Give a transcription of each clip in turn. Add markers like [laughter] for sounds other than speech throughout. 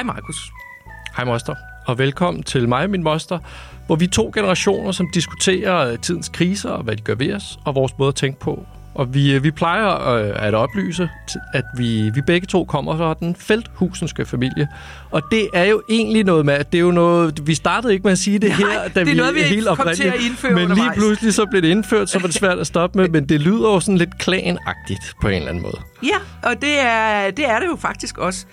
Hej Markus. Hej moster, og velkommen til mig og min moster, hvor vi er to generationer, som diskuterer øh, tidens kriser og hvad de gør ved os, og vores måde at tænke på. Og vi, øh, vi plejer øh, at oplyse, at vi, vi begge to kommer fra den felthusenske familie. Og det er jo egentlig noget med, at det er jo noget... Vi startede ikke med at sige det Nej, her, da det er vi noget, vi helt kom til at indføre Men lige undervejs. pludselig så blev det indført, så var det svært at stoppe med. [laughs] Men det lyder jo sådan lidt klanagtigt på en eller anden måde. Ja, og det er, det er det jo faktisk også.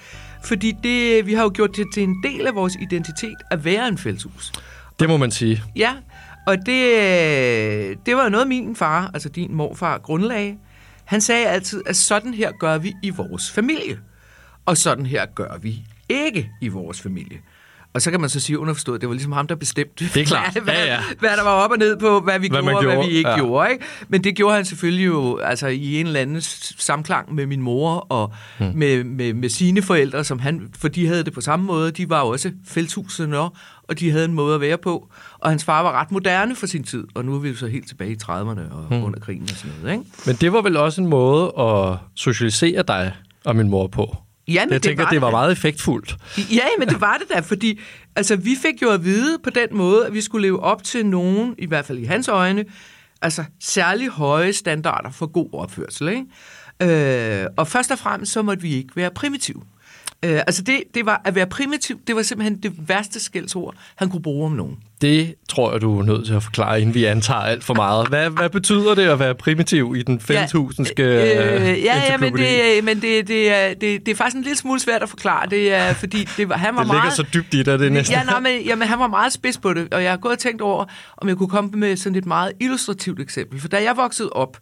Fordi det, vi har jo gjort det til en del af vores identitet at være en fælleshus. Det må man sige. Ja, og det, det var noget, min far, altså din morfar, grundlagde. Han sagde altid, at sådan her gør vi i vores familie. Og sådan her gør vi ikke i vores familie. Og så kan man så sige underforstået, det var ligesom ham, der bestemte, Det er klart. [laughs] hvad, Ja, ja. hvad der var op og ned på, hvad vi Hvad man gjorde, og hvad gjorde, vi ikke ja. gjorde. Ikke? Men det gjorde han selvfølgelig jo altså, i en eller anden samklang med min mor og hmm. med, med, med sine forældre, som han, for de havde det på samme måde. De var også felthusene, og de havde en måde at være på. Og hans far var ret moderne for sin tid, og nu er vi jo så helt tilbage i 30'erne og hmm. under krigen og sådan noget. Ikke? Men det var vel også en måde at socialisere dig og min mor på. Ja, men Jeg tænker, det, det var meget effektfuldt. Ja, men det var det da, fordi altså, vi fik jo at vide på den måde, at vi skulle leve op til nogen, i hvert fald i hans øjne, altså særlig høje standarder for god opførsel. Ikke? Øh, og først og fremmest så måtte vi ikke være primitive. Øh, altså det, det var at være primitiv, det var simpelthen det værste skældsord, han kunne bruge om nogen. Det tror jeg, du er nødt til at forklare, inden vi antager alt for meget. Hvad, hvad betyder det at være primitiv i den fælleshusenske øh, ja, ja, men, det, men det, det, er, det, det er faktisk en lille smule svært at forklare. Det er, fordi det han var det ligger meget... så dybt i dig, det næsten. Ja, nej, men, jamen, han var meget spids på det, og jeg har gået og tænkt over, om jeg kunne komme med sådan et meget illustrativt eksempel. For da jeg voksede op,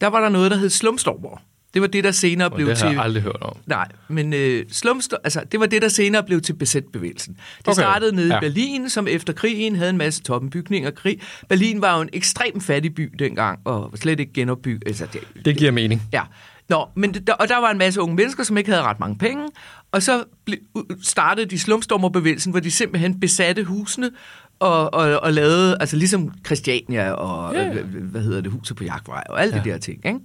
der var der noget, der hed slumstormer. Det var det, der senere blev det har til... jeg aldrig hørt om. Nej, men øh, slumstor, altså, det var det, der senere blev til besætbevægelsen. Det Okay, startede nede ja. i Berlin, som efter krigen havde en masse toppenbygninger. Krig. Berlin var jo en ekstremt fattig by dengang, og var slet ikke genopbygget. Altså, det, Det giver mening. Ja. Nå, men det, der, og der var en masse unge mennesker, som ikke havde ret mange penge, og så ble, startede de slumstormerbevægelsen, hvor de simpelthen besatte husene og, og, og lavede, altså ligesom Christiania og, ja. hvad, hvad hedder det, huset på Jagtvej og alle ja. de der ting, ikke?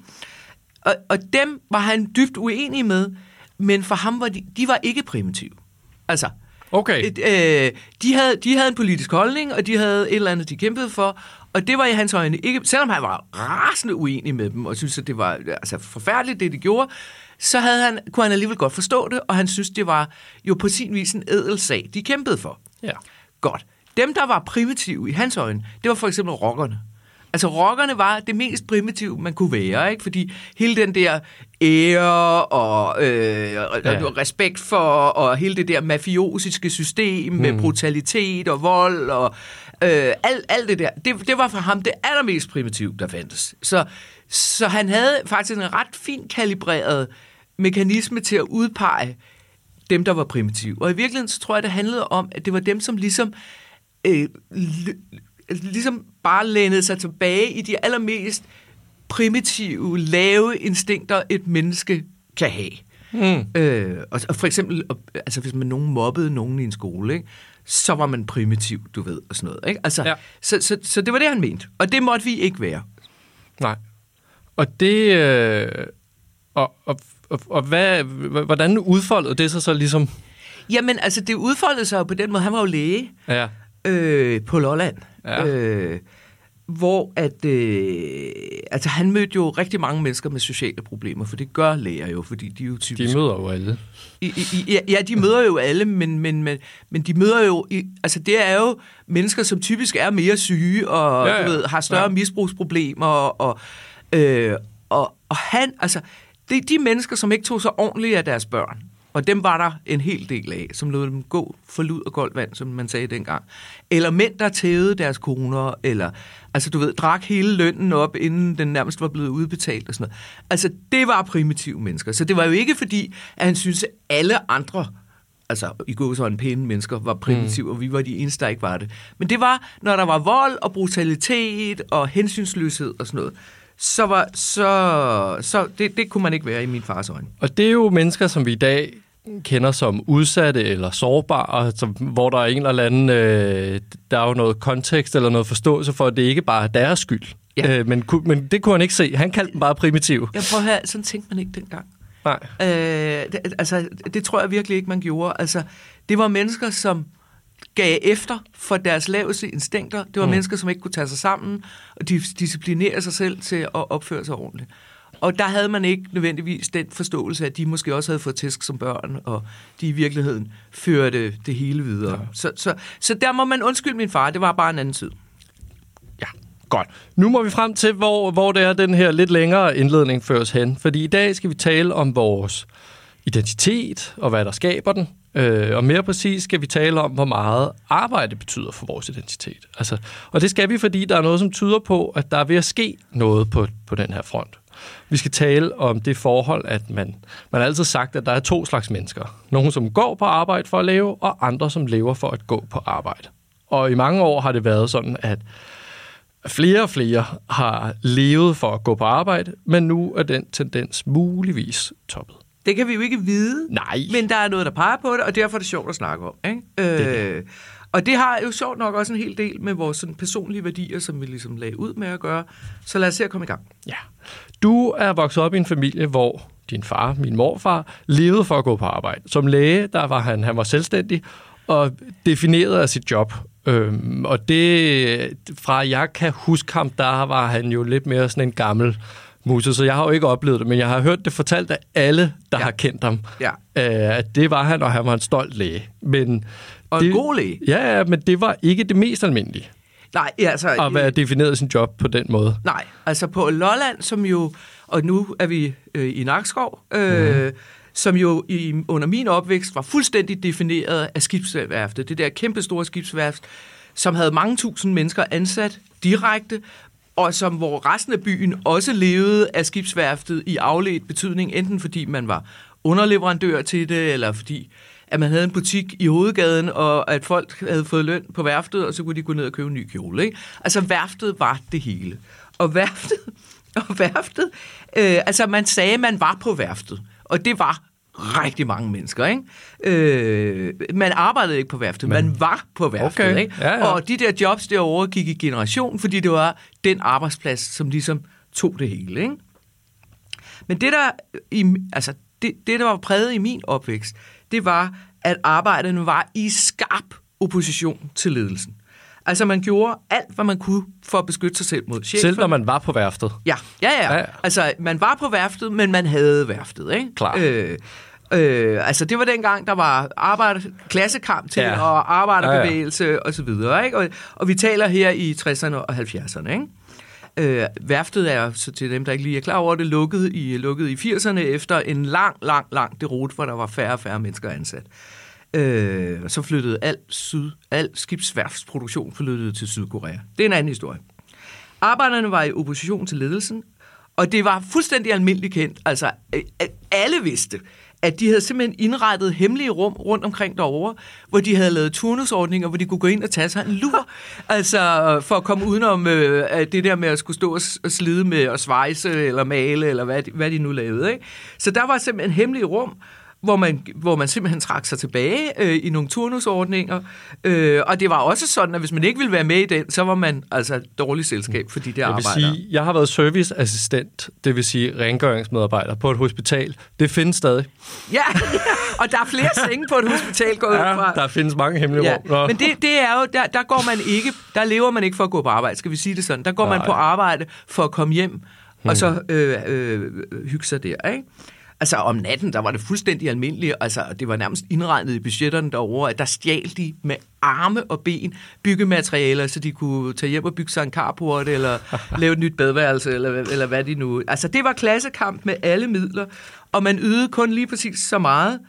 Og, og dem var han dybt uenig med, men for ham var de, de var ikke primitive. Altså, Okay. et, øh, de, havde, de havde en politisk holdning, og de havde et eller andet, de kæmpede for, og det var i hans øjne ikke, selvom han var rasende uenig med dem, og syntes, at det var altså, forfærdeligt, det de gjorde, så havde han, kunne han alligevel godt forstå det, og han synes, det var jo på sin vis en ædel sag, de kæmpede for. Ja. Godt. Dem, der var primitive i hans øjne, det var for eksempel rockerne. Altså, rockerne var det mest primitive, man kunne være, ikke? Fordi hele den der ære og øh, Ja. respekt for, og hele det der mafiosiske system med Mm. brutalitet og vold og øh, alt, alt det der, det, det var for ham det allermest primitive, der fandtes. Så, så han havde faktisk en ret fint kalibreret mekanisme til at udpege dem, der var primitive. Og i virkeligheden så tror jeg, det handlede om, at det var dem, som ligesom, øh, ligesom bare lænede sig tilbage i de allermest primitive, lave instinkter, et menneske kan have. Mm. Øh, og, og for eksempel, altså hvis man nogen mobbede nogen i en skole, ikke, så var man primitiv, du ved, og sådan noget. Ikke? Altså, ja. så, så, så det var det, han mente. Og det måtte vi ikke være. Nej. Og det... Øh, og, og, og, og hvad, hvordan udfoldede det sig så ligesom... Jamen, altså, det udfoldede sig jo på den måde. Han var jo læge. Ja. Øh, på Lolland. Ja. Øh, hvor at, øh, altså han mødte jo rigtig mange mennesker med sociale problemer, for det gør læger jo, fordi de er jo typisk... De møder jo alle. I, i, i- ja, de møder jo alle, men, men, men, men de møder jo... I, altså, det er jo mennesker, som typisk er mere syge og Ja, ja. Du ved, har større Ja. misbrugsproblemer. Og, og, øh, og, og han... Altså, det er de mennesker, som ikke tog sig ordentligt af deres børn. Og dem var der en hel del af, som lod dem gå for lud og koldt vand, som man sagde dengang. Eller mænd, der tævede deres koner, eller altså du ved, drak hele lønnen op, inden den nærmest var blevet udbetalt og sådan noget. Altså, det var primitive mennesker. Så det var jo ikke fordi, at han syntes, at alle andre altså i går så en pæne mennesker var primitive, mm. og vi var de eneste, der ikke var det. Men det var, når der var vold og brutalitet og hensynsløshed og sådan noget, så var så, så det, det kunne man ikke være i min fars øjne. Og det er jo mennesker, som vi i dag kender som udsatte eller sårbare, som, hvor der er en eller anden, øh, der er jo noget kontekst eller noget forståelse for, at det ikke bare er deres skyld. Ja. Øh, men, men det kunne han ikke se. Han kaldte dem bare primitiv. Jeg prøver at høre, sådan tænkte man ikke dengang. Nej. Øh, det, altså, det tror jeg virkelig ikke, man gjorde. Altså, det var mennesker, som gav efter for deres laveste instinkter. Det var mm. mennesker, som ikke kunne tage sig sammen og disciplinere sig selv til at opføre sig ordentligt. Og der havde man ikke nødvendigvis den forståelse, at de måske også havde fået tæsk som børn, og de i virkeligheden førte det hele videre. Ja. Så, så, så der må man undskylde min far, det var bare en anden tid. Ja, godt. Nu må vi frem til, hvor, hvor det er den her lidt længere indledning føres hen. Fordi i dag skal vi tale om vores identitet, og hvad der skaber den. Øh, og mere præcis skal vi tale om, hvor meget arbejde betyder for vores identitet. Altså, og det skal vi, fordi der er noget, som tyder på, at der er ved at ske noget på, på den her front. Vi skal tale om det forhold, at man, man har altid sagt, at der er to slags mennesker. Nogle, som går på arbejde for at leve, og andre, som lever for at gå på arbejde. Og i mange år har det været sådan, at flere og flere har levet for at gå på arbejde, men nu er den tendens muligvis toppet. Det kan vi jo ikke vide. Nej. Men der er noget, der peger på det, og derfor er det sjovt at snakke om. Ikke? Øh, det og det har jo sjovt nok også en hel del med vores sådan, personlige værdier, som vi ligesom lagde ud med at gøre. Så lad os se at komme i gang. Ja. Du er vokset op i en familie, hvor din far, min morfar, levede for at gå på arbejde. Som læge, der var han, han var selvstændig og defineret af sit job. Øhm, og det, fra jeg kan huske ham, der var han jo lidt mere sådan en gammel Muse, så jeg har jo ikke oplevet det, men jeg har hørt det fortalt af alle, der ja. har kendt ham, ja. øh, at det var han, og han var en stolt læge. Men og det, en god læge. Ja, men det var ikke det mest almindelige. Nej, altså... At være defineret sin job på den måde. Nej, altså på Lolland, som jo... Og nu er vi øh, i Nakskov, øh, mm. som jo i, under min opvækst var fuldstændig defineret af skibsværftet. Det der kæmpe store skibsværft, som havde mange tusind mennesker ansat direkte, og som hvor resten af byen også levede af skibsværftet i afledt betydning, enten fordi man var underleverandør til det, eller fordi at man havde en butik i hovedgaden, og at folk havde fået løn på værftet, og så kunne de gå ned og købe en ny kjole. Ikke? Altså værftet var det hele. Og værftet, [laughs] og værftet øh, altså man sagde, at man var på værftet, og det var rigtig mange mennesker. Ikke? Øh, man arbejdede ikke på værftet, Men... man var på værftet. Okay. Ikke? Ja, ja. Og de der jobs derovre gik i generation, fordi det var den arbejdsplads, som ligesom tog det hele. Ikke? Men det der, i, altså, det, det, der var præget i min opvækst, det var, at arbejderne var i skarp opposition til ledelsen. Altså man gjorde alt, hvad man kunne for at beskytte sig selv mod chefen. Selv når man var på værftet? Ja, ja, ja. ja. Altså man var på værftet, men man havde værftet. Ikke? Klar. Øh, Øh, altså det var dengang, der var arbejder, klassekamp til, ja. og arbejderbevægelse ja, ja. og så videre. Ikke? Og, og vi taler her i 60'erne og 70'erne. Ikke? Øh, værftet er, så til dem, der ikke lige er klar over det, lukket i, lukket i 80'erne efter en lang, lang, lang derot, hvor der var færre og færre mennesker ansat. Øh, så flyttede al, syd, al skibsværftsproduktion flyttede til Sydkorea. Det er en anden historie. Arbejderne var i opposition til ledelsen, og det var fuldstændig almindeligt kendt. Altså, øh, øh, alle vidste, at de havde simpelthen indrettet hemmelige rum rundt omkring derovre, hvor de havde lavet turnusordninger, hvor de kunne gå ind og tage sig en lur, [laughs] altså for at komme udenom øh, det der med at skulle stå og slide med at svejse eller male, eller hvad de, hvad de nu lavede. Ikke? Så der var simpelthen hemmelige rum, hvor man, hvor man simpelthen trak sig tilbage øh, i nogle turnusordninger. Øh, og det var også sådan, at hvis man ikke ville være med i den, så var man altså dårlig selskab for de der jeg vil Sige, jeg har været serviceassistent, det vil sige rengøringsmedarbejder på et hospital. Det findes stadig. Ja, [laughs] og der er flere senge på et hospital gået ja, fra. der findes mange hemmelige ja. rum. Nå. Men det, det er jo, der, der går man ikke, der lever man ikke for at gå på arbejde, skal vi sige det sådan. Der går Nej. man på arbejde for at komme hjem, hmm. og så øh, øh, hygge sig der, ikke? Altså om natten, der var det fuldstændig almindeligt. Altså det var nærmest indregnet i budgetterne derovre, at der stjal de med arme og ben byggematerialer, så de kunne tage hjem og bygge sig en carport, eller [laughs] lave et nyt badeværelse, eller, eller hvad de nu... Altså det var klassekamp med alle midler, og man ydede kun lige præcis så meget,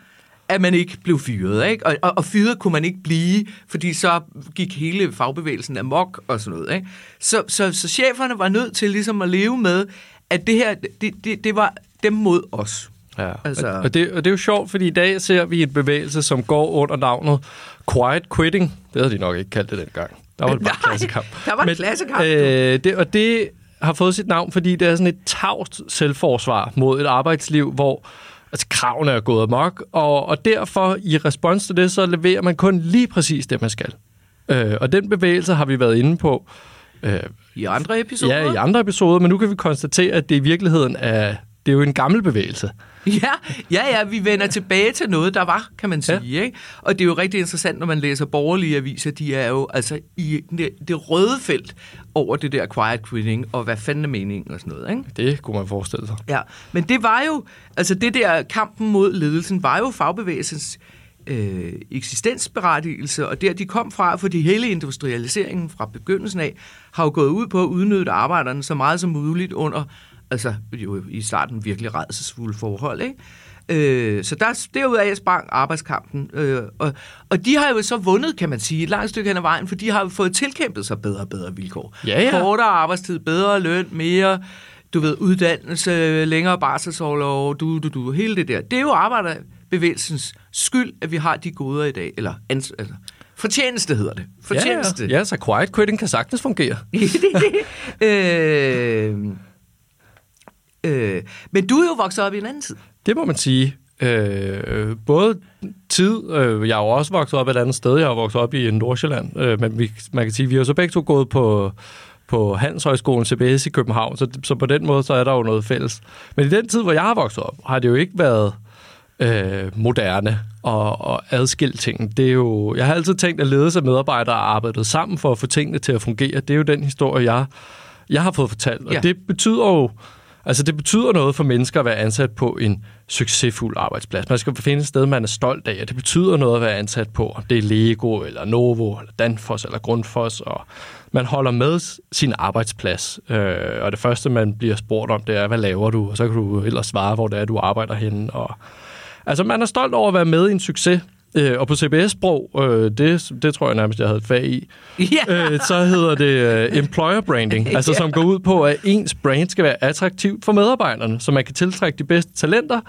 at man ikke blev fyret. Ikke? Og, og, og fyret kunne man ikke blive, fordi så gik hele fagbevægelsen amok og sådan noget. Ikke? Så, så, så cheferne var nødt til ligesom at leve med, at det her, det, det, det var dem mod os. Ja. Altså... Og, det, og det er jo sjovt, fordi i dag ser vi en bevægelse, som går under navnet Quiet Quitting. Det havde de nok ikke kaldt det dengang. Der var det bare [laughs] Nej, klassekamp. Der var en klassekamp. Øh, det, og det har fået sit navn, fordi det er sådan et tavst selvforsvar mod et arbejdsliv, hvor altså, kravene er gået amok, og, og derfor i respons til det, så leverer man kun lige præcis det, man skal. Øh, og den bevægelse har vi været inde på. Øh, I andre episoder? Ja, i andre episoder, men nu kan vi konstatere, at det i virkeligheden er det er jo en gammel bevægelse. Ja, ja, ja, vi vender tilbage til noget, der var, kan man sige. Ja. Ikke? Og det er jo rigtig interessant, når man læser borgerlige aviser, de er jo altså i det, det røde felt over det der quiet quitting, og hvad fanden er meningen og sådan noget. Ikke? Det kunne man forestille sig. Ja, men det var jo, altså det der kampen mod ledelsen, var jo fagbevægelsens øh, eksistensberettigelse, og der de kom fra, fordi hele industrialiseringen fra begyndelsen af, har jo gået ud på at udnytte arbejderne så meget som muligt under altså jo i starten virkelig redselsfulde forhold, ikke? Øh, så der, derudaf sprang arbejdskampen. Øh, og, og de har jo så vundet, kan man sige, et langt stykke hen ad vejen, for de har jo fået tilkæmpet sig bedre og bedre vilkår. Ja, ja. Kortere arbejdstid, bedre løn, mere du ved, uddannelse, længere barselsårlov, du, du, du, hele det der. Det er jo arbejderbevægelsens skyld, at vi har de goder i dag. Eller ans, altså, fortjeneste hedder det. Fortjeneste. Ja, ja. ja, så quiet quitting kan sagtens fungere. [laughs] øh, Øh, men du er jo vokset op i en anden tid. Det må man sige. Øh, både tid, øh, jeg er jo også vokset op et andet sted, jeg har vokset op i Nordsjælland, øh, men vi, man kan sige, vi har så begge to gået på, på Handelshøjskolen CBS i København, så, så på den måde, så er der jo noget fælles. Men i den tid, hvor jeg har vokset op, har det jo ikke været øh, moderne og, og adskilt ting. Det er jo, jeg har altid tænkt, at ledelse af medarbejdere har arbejdet sammen for at få tingene til at fungere. Det er jo den historie, jeg, jeg har fået fortalt. Og ja. det betyder jo, Altså, det betyder noget for mennesker at være ansat på en succesfuld arbejdsplads. Man skal finde et sted, man er stolt af, og det betyder noget at være ansat på. Det er Lego, eller Novo, eller Danfoss, eller Grundfos, og man holder med sin arbejdsplads. Øh, og det første, man bliver spurgt om, det er, hvad laver du? Og så kan du ellers svare, hvor det er, du arbejder henne. Og, altså, man er stolt over at være med i en succes, Øh, og på CBS-sprog, øh, det, det tror jeg nærmest, jeg havde fag i, yeah. øh, så hedder det øh, employer branding, [laughs] altså som går ud på, at ens brand skal være attraktivt for medarbejderne, så man kan tiltrække de bedste talenter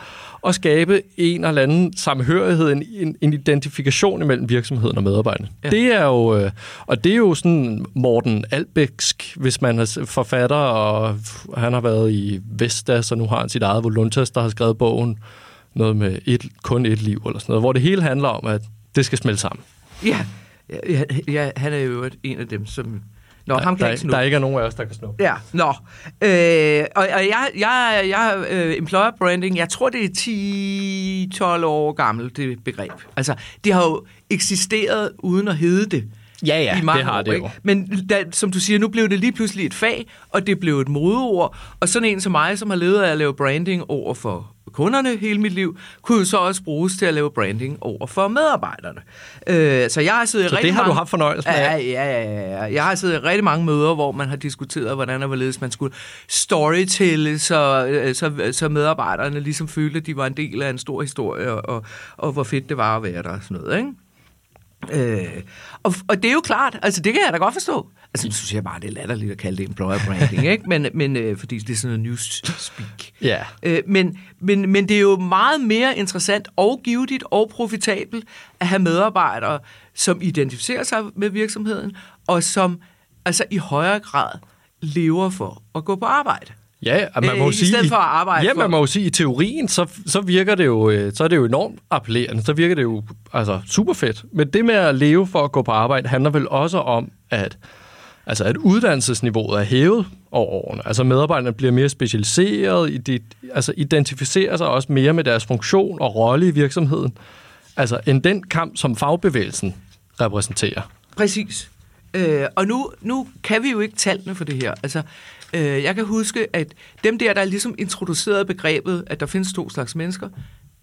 og skabe en eller anden samhørighed, en, en, en identifikation imellem virksomheden og medarbejderne. Ja. Det er jo, øh, og det er jo sådan Morten Albæksk, hvis man er forfatter, og han har været i Vestas, så nu har han sit eget Voluntas, der har skrevet bogen noget med et, kun et liv, eller sådan noget, hvor det hele handler om, at det skal smelte sammen. Ja, ja, ja han er jo en af dem, som... Nå, der, ham kan der, ikke der ikke er nogen af os, der kan snuppe. Ja, nå. Øh, og, og jeg, jeg, jeg uh, employer branding, jeg tror, det er 10-12 år gammelt, det begreb. Altså, det har jo eksisteret uden at hedde det. Ja, ja, i mange det har år, det jo. Men da, som du siger, nu blev det lige pludselig et fag, og det blev et modeord. Og sådan en som mig, som har levet af at lave branding over for kunderne hele mit liv, kunne jo så også bruges til at lave branding over for medarbejderne. Øh, så jeg har siddet så rigtig det har mange, du haft fornøjelse med? Ja, ja, ja, ja. Jeg har siddet i rigtig mange møder, hvor man har diskuteret, hvordan og hvorledes man skulle storytelle, så, øh, så, så medarbejderne ligesom følte, at de var en del af en stor historie, og, og, og hvor fedt det var at være der og sådan noget, ikke? Øh, og, og det er jo klart, altså det kan jeg da godt forstå. Altså, nu synes jeg bare, det er latterligt at kalde det employer branding, ikke? Men, men øh, fordi det er sådan noget newspeak. Ja. Øh, men, men, men det er jo meget mere interessant og givetigt og profitabelt at have medarbejdere, som identificerer sig med virksomheden, og som altså i højere grad lever for at gå på arbejde. Ja, man må øh, sige, I stedet for at arbejde Ja, for... man må jo sige, i teorien, så, så virker det jo, øh, så er det jo enormt appellerende. Så virker det jo altså, super fedt. Men det med at leve for at gå på arbejde, handler vel også om, at, altså, at uddannelsesniveauet er hævet over årene. Altså medarbejderne bliver mere specialiseret, de, altså identificerer sig også mere med deres funktion og rolle i virksomheden, altså end den kamp, som fagbevægelsen repræsenterer. Præcis. Øh, og nu, nu kan vi jo ikke tallene for det her. Altså, Øh, jeg kan huske, at dem der, der ligesom introducerede begrebet, at der findes to slags mennesker,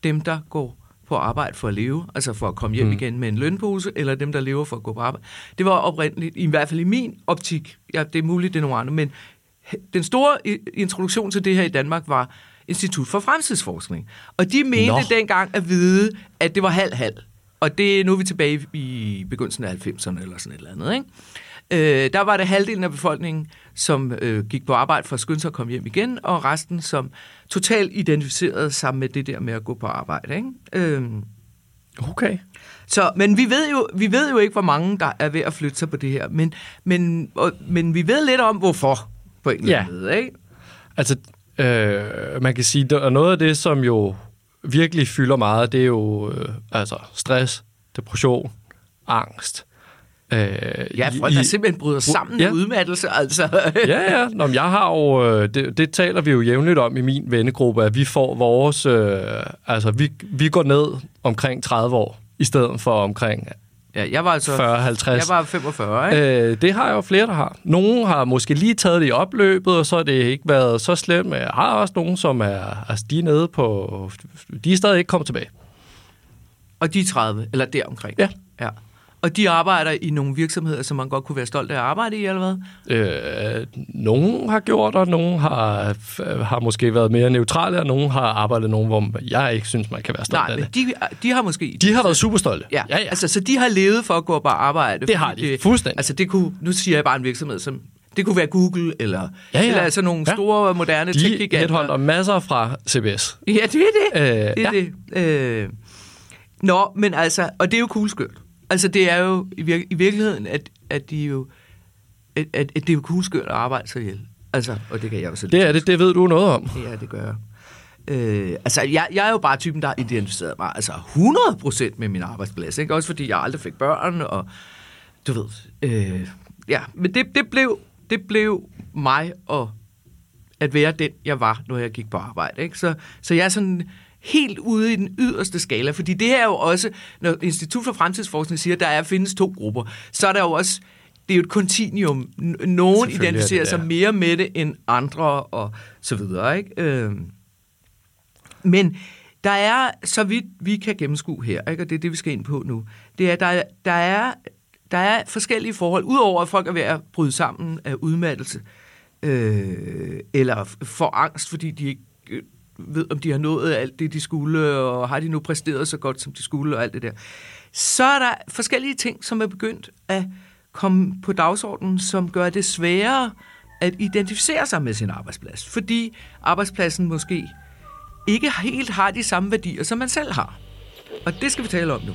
dem, der går på arbejde for at leve, altså for at komme hjem mm. igen med en lønpose, eller dem, der lever for at gå på arbejde. Det var oprindeligt, i hvert fald i min optik, ja, det er muligt, det er nogle andre, men den store introduktion til det her i Danmark var Institut for Fremtidsforskning. Og de mente Nå. dengang at vide, at det var halv-halv. Og det, nu er vi tilbage i begyndelsen af 90'erne eller sådan et eller andet. Ikke? Øh, der var det halvdelen af befolkningen, som øh, gik på arbejde for at skynde sig at komme hjem igen, og resten, som totalt identificerede sig med det der med at gå på arbejde. Ikke? Øh, okay. Så, men vi ved, jo, vi ved jo ikke, hvor mange, der er ved at flytte sig på det her. Men, men, og, men vi ved lidt om, hvorfor, på en eller anden måde. Ikke? Altså, øh, man kan sige, at noget af det, som jo virkelig fylder meget, det er jo øh, altså stress, depression, angst, Øh, Ja, folk, der simpelthen bryder sammen Ja. ja. udmattelse, altså. [laughs] ja, ja. Nå, men jeg har jo, øh, det, det taler vi jo jævnligt om i min vennegruppe, at vi får vores, øh, altså vi, vi går ned omkring 30 år, i stedet for omkring ja, jeg var altså... 40-50. Jeg var 45, ikke? Øh, det har jeg jo flere, der har. Nogle har måske lige taget det i opløbet, og så har det ikke været så slemt. Jeg har også nogen, som er, altså, de er nede på... De er stadig ikke kommet tilbage. Og de er 30, eller deromkring. Ja. ja. Og de arbejder i nogle virksomheder, som man godt kunne være stolt af at arbejde i, eller hvad? Øh, nogen har gjort, og nogen har, har måske været mere neutrale, og nogen har arbejdet nogen, hvor jeg ikke synes, man kan være stolt Nej, af men det. de, de har måske... De har været super stolte. Ja, ja, ja. Altså, så de har levet for at gå på arbejde. Det har de, fuldstændig. Altså, det kunne, nu siger jeg bare en virksomhed, som... Det kunne være Google, eller, Ja, ja. eller altså nogle Ja. store, moderne De tech-giganter. headhunter masser fra CBS. Ja, det er det. Øh, det er ja. det. Øh. Nå, men altså, og det er jo kugleskørt. Altså, det er jo i, vir- i virkeligheden, at, at de jo, at, at, at det er jo kugleskørt at arbejde sig ihjel. Altså, og det kan jeg selv. Det er det, det ved du noget om. Ja, det gør jeg. Øh, altså, jeg, jeg er jo bare typen, der har identificeret mig altså 100% med min arbejdsplads. Ikke? Også fordi jeg aldrig fik børn, og du ved. Øh, ja, men det, det, blev, det blev mig og at være den, jeg var, når jeg gik på arbejde. Ikke? Så, så jeg er sådan helt ude i den yderste skala, fordi det er jo også, når Institut for Fremtidsforskning siger, at der er, findes to grupper, så er der jo også, det er jo et kontinuum. Nogen Selvfølgelig er det identificerer sig mere med det end andre, og så videre. Ikke? Øh, men der er, så vidt vi kan gennemskue her, ikke? og det er det, vi skal ind på nu, det er, der, er- der, er, der er forskellige forhold, udover at folk er ved at bryde sammen af udmattelse, øh, eller får angst, fordi de ikke øh, ved, om de har nået alt det, de skulle, og har de nu præsteret så godt, som de skulle, og alt det der. Så er der forskellige ting, som er begyndt at komme på dagsordenen, som gør det sværere at identificere sig med sin arbejdsplads, fordi arbejdspladsen måske ikke helt har de samme værdier, som man selv har. Og det skal vi tale om nu.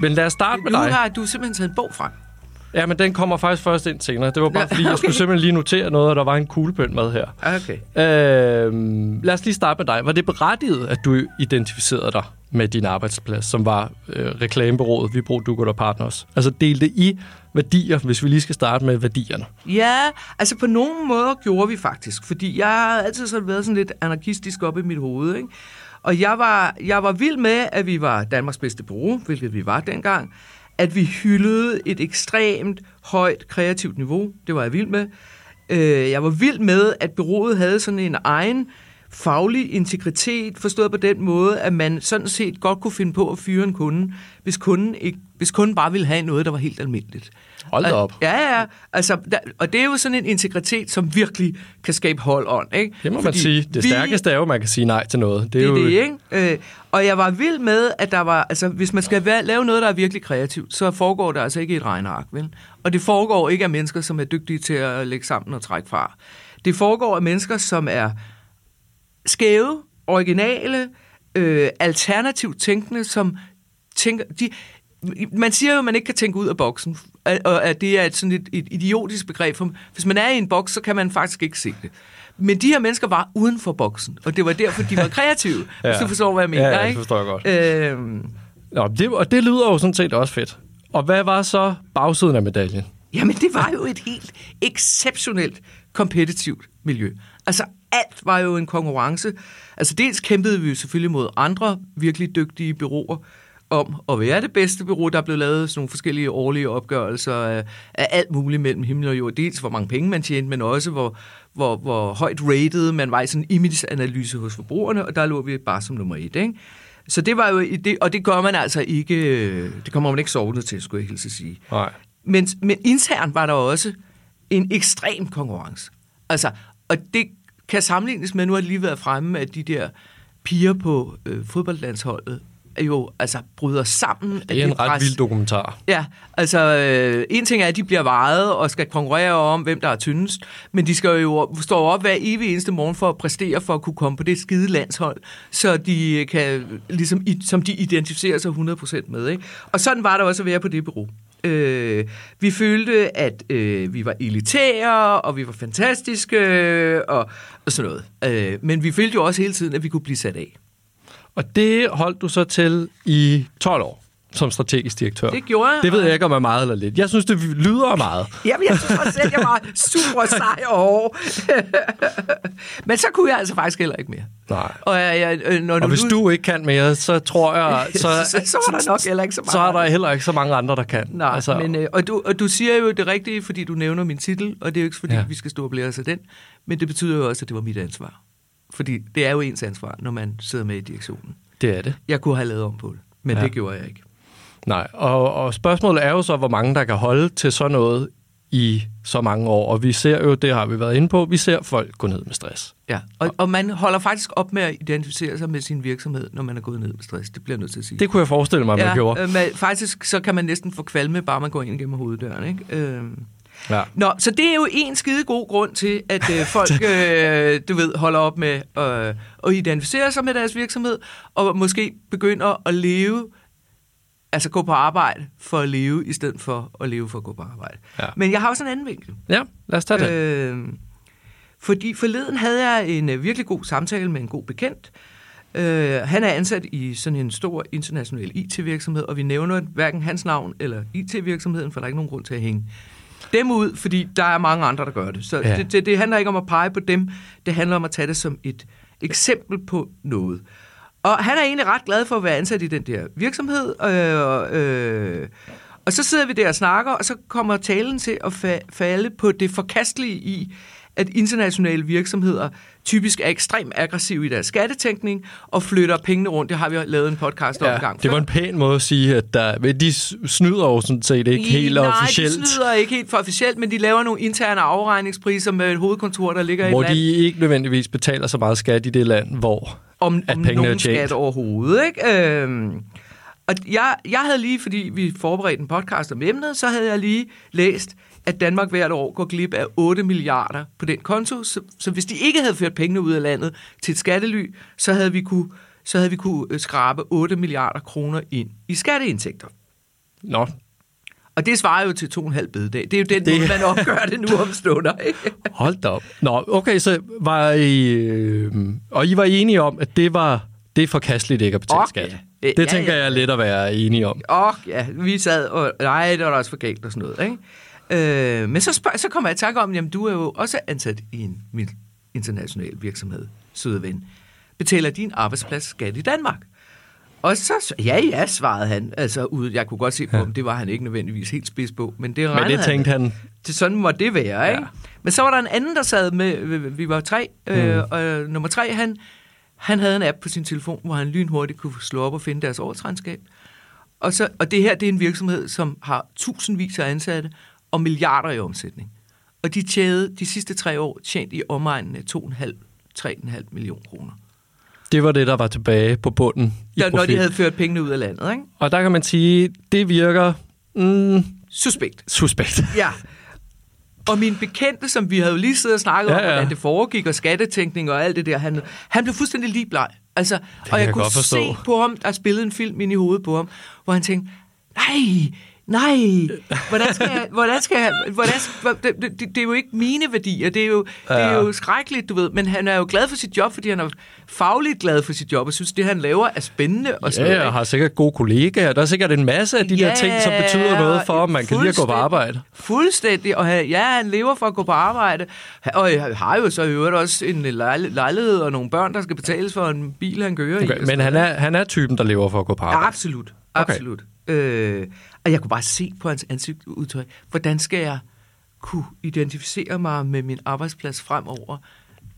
Men lad os starte med Nu dig. har du simpelthen taget en bog frem. Ja, men den kommer faktisk først ind senere. Det var bare fordi, jeg skulle okay. simpelthen lige notere noget, og der var en kuglepen med her. Okay. Øh, lad os lige starte med dig. Var det berettiget, at du identificerede dig med din arbejdsplads, som var øh, reklamebureauet Vibro Dugot og Partners? Altså delte I værdier, hvis vi lige skal starte med værdierne? Ja, altså på nogle måder gjorde vi faktisk, fordi jeg har altid sådan været sådan lidt anarkistisk op i mit hoved, ikke? Og jeg var, jeg var vild med, at vi var Danmarks bedste bureau, hvilket vi var dengang. At vi hyldede et ekstremt højt kreativt niveau. Det var jeg vild med. Øh, jeg var vild med, at bureauet havde sådan en egen faglig integritet, forstået på den måde, at man sådan set godt kunne finde på at fyre en kunde, hvis kunden, ikke, hvis kunden bare ville have noget, der var helt almindeligt. Hold da op. Ja, ja. Altså, der, og det er jo sådan en integritet, som virkelig kan skabe hold on, ikke? Det må man Fordi sige. Det vi- stærkeste er jo, at man kan sige nej til noget. Det det er er jo, det, ikke? Øh, og jeg var vild med, at der var, altså hvis man skal være, lave noget, der er virkelig kreativt, så foregår det altså ikke i et regneark, vel? Og det foregår ikke af mennesker, som er dygtige til at lægge sammen og trække fra. Det foregår af mennesker, som er skæve, originale, øh, alternativt tænkende, som tænker... De, man siger jo, at man ikke kan tænke ud af boksen, og at det er et, sådan et, et idiotisk begreb. For hvis man er i en boks, så kan man faktisk ikke se det. Men de her mennesker var uden for boksen, og det var derfor, de var [laughs] kreative, ja. hvis du forstår, hvad jeg mener. Ja, ja, det forstår jeg godt. Øhm, Nå, det, og det lyder jo sådan set også fedt. Og hvad var så bagsiden af medaljen? Jamen, det var jo et helt exceptionelt kompetitivt miljø. Altså, alt var jo en konkurrence. Altså, dels kæmpede vi jo selvfølgelig mod andre virkelig dygtige byråer om at være det bedste bureau. Der blev lavet sådan nogle forskellige årlige opgørelser af, af alt muligt mellem himmel og jord. Dels hvor mange penge man tjente, men også hvor, hvor, hvor højt rated man var i sådan en image-analyse hos forbrugerne, og der lå vi bare som nummer et, ikke? Så det var jo, det, og det gør man altså ikke, det kommer man ikke sovende til, skulle jeg hilse sige. Nej. Men, men internt var der også en ekstrem konkurrence. Altså, og det kan sammenlignes med, nu har det lige været fremme, at de der piger på øh, fodboldlandsholdet er jo altså bryder sammen. Det er en ret vild dokumentar. Ja, altså øh, en ting er, at de bliver vejet og skal konkurrere om, hvem der er tyndest, men de skal jo stå op hver evig eneste morgen for at præstere, for at kunne komme på det skide landshold, så de kan, ligesom, som de identificerer sig 100% med. Ikke? Og sådan var der også at være på det bureau. Øh, vi følte, at øh, vi var elitære, og vi var fantastiske, øh, og, og sådan noget. Øh, men vi følte jo også hele tiden, at vi kunne blive sat af. Og det holdt du så til i 12 år som strategisk direktør. Det gjorde jeg. Det ved jeg ikke, om er meget eller lidt. Jeg synes, det lyder meget. Jamen, jeg synes også selv, jeg var super sej og hård. [laughs] Men så kunne jeg altså faktisk heller ikke mere. Nej. Og, jeg, jeg, øh, når og du hvis du ikke kan mere, så tror jeg... [laughs] Så, så, så var der nok heller ikke så meget. så er der heller ikke så mange andre, der kan. Nej, altså, men, øh, og, du, og du siger jo det rigtige, fordi du nævner min titel, og det er jo ikke fordi, ja. Vi skal stå og blære os af den, men det betyder jo også, at det var mit ansvar. Fordi det er jo ens ansvar, når man sidder med i direktionen. Det er det. Jeg kunne have lavet om på det, men. Ja. det gjorde jeg ikke. Nej, og, og spørgsmålet er jo så, hvor mange der kan holde til sådan noget i så mange år. Og vi ser jo, det har vi været inde på, vi ser folk gå ned med stress. Ja, og, og man holder faktisk op med at identificere sig med sin virksomhed, når man er gået ned med stress. Det bliver jeg nødt til at sige. Det kunne jeg forestille mig, man ja, gjorde. øh, men faktisk så kan man næsten få kvalme, bare man går ind gennem hoveddøren. Ikke? Øh, Ja. Nå, så det er jo en skide god grund til, at øh, folk, [laughs] øh, du ved, holder op med øh, at identificere sig med deres virksomhed, og måske begynder at leve, altså gå på arbejde for at leve, i stedet for at leve for at gå på arbejde. Ja. Men jeg har også en anden vinkel. ja, lad os tage det. Øh, fordi forleden havde jeg en øh, virkelig god samtale med en god bekendt. Øh, han er ansat i sådan en stor international IT-virksomhed, og vi nævner hverken hans navn eller IT-virksomheden, for der er ikke nogen grund til at hænge dem ud, fordi der er mange andre, der gør det. Så Ja. det, det, det handler ikke om at pege på dem, det handler om at tage det som et eksempel på noget. Og han er egentlig ret glad for at være ansat i den der virksomhed, øh, øh, og så sidder vi der og snakker, og så kommer talen til at fa- falde på det forkastelige i, at internationale virksomheder typisk er ekstremt aggressive i deres skattetænkning og flytter pengene rundt. Det har vi lavet en podcast om en gang det var en pæn måde at sige, at der, de snyder jo sådan set ikke helt Nej, officielt. de snyder ikke helt for officielt, men de laver nogle interne afregningspriser med et hovedkontor, der ligger hvor i et land. de ikke nødvendigvis betaler så meget skat i det land, hvor... om, at om pengene er nogen tjent. skat overhovedet. Ikke? Øhm, og jeg, jeg havde lige, fordi vi forberedte en podcast om emnet, så havde jeg lige læst, at Danmark hvert år går glip af 8 milliarder på den konto. Så, så hvis de ikke havde ført pengene ud af landet til et skattely, så havde vi kunne, så havde vi kunne øh, skrabe 8 milliarder kroner ind i skatteindtægter. Nå, Og det svarer jo til to og en halv bededag. Det er jo den Det- måde, man opgør det nu om stunder. [laughs] Hold da op. Nå, okay, så var I... Øh, og I var enige om, at det var... Det er forkasteligt ikke at betale Ok, skat. Det Ja, tænker ja. jeg er let at være enige om. Åh, ja, vi sad og... Nej, det var da også for galt og sådan noget, ikke? Øh, men så, spørg, så kommer jeg i tanke om, jamen du er jo også ansat i en international virksomhed, søde ven. Betaler din arbejdsplads skat i Danmark? Og så, ja, ja, svarede han. Altså, ud, jeg kunne godt se på Ja. ham, det var han ikke nødvendigvis helt spids på, men det Men det tænkte han... det sådan må det være, ikke? Ja. Men så var der en anden, der sad med, vi var tre, øh, Mm. og nummer tre, han, han havde en app på sin telefon, hvor han lynhurtigt kunne slå op og finde deres årsregnskab. Og, så, og det her, det er en virksomhed, som har tusindvis af ansatte og milliarder i omsætning. Og de tjente de sidste tre år tjent i omegnen af 2,5-3,5 millioner kroner. Det var det, der var tilbage på bunden i Der, når de havde ført pengene ud af landet, ikke? Og der kan man sige, det virker mm, Suspekt. suspekt. [laughs] Ja. Og min bekendte, som vi havde jo lige siddet og snakket ja, Ja, om, hvordan det foregik, og skattetænkning og alt det der, han, han blev fuldstændig lige bleg. Altså, og jeg, jeg kunne se på ham, der spillede en film ind i hovedet på ham, hvor han tænkte, nej, nej, hvordan skal jeg, hvordan skal jeg, hvordan, skal- det, det, det er jo ikke mine værdier, det er jo, ja. det er jo skrækkeligt, du ved, men han er jo glad for sit job, fordi han er fagligt glad for sit job, og synes, det han laver er spændende og sådan Ja, noget, jeg har sikkert gode kollegaer. Der er sikkert en masse af de der ting, som betyder noget for, om man kan lide at gå på arbejde. Fuldstændig. Og han, ja, han lever for at gå på arbejde. Og jeg har jo så i øvrigt også en lejl- lejlighed og nogle børn, der skal betales for en bil, han kører i. Okay, og men sådan han er, han er typen, der lever for at gå på Ja, arbejde. absolut. Okay. Absolut. Øh, og jeg kunne bare se på hans ansigtsudtryk, hvordan skal jeg kunne identificere mig med min arbejdsplads fremover,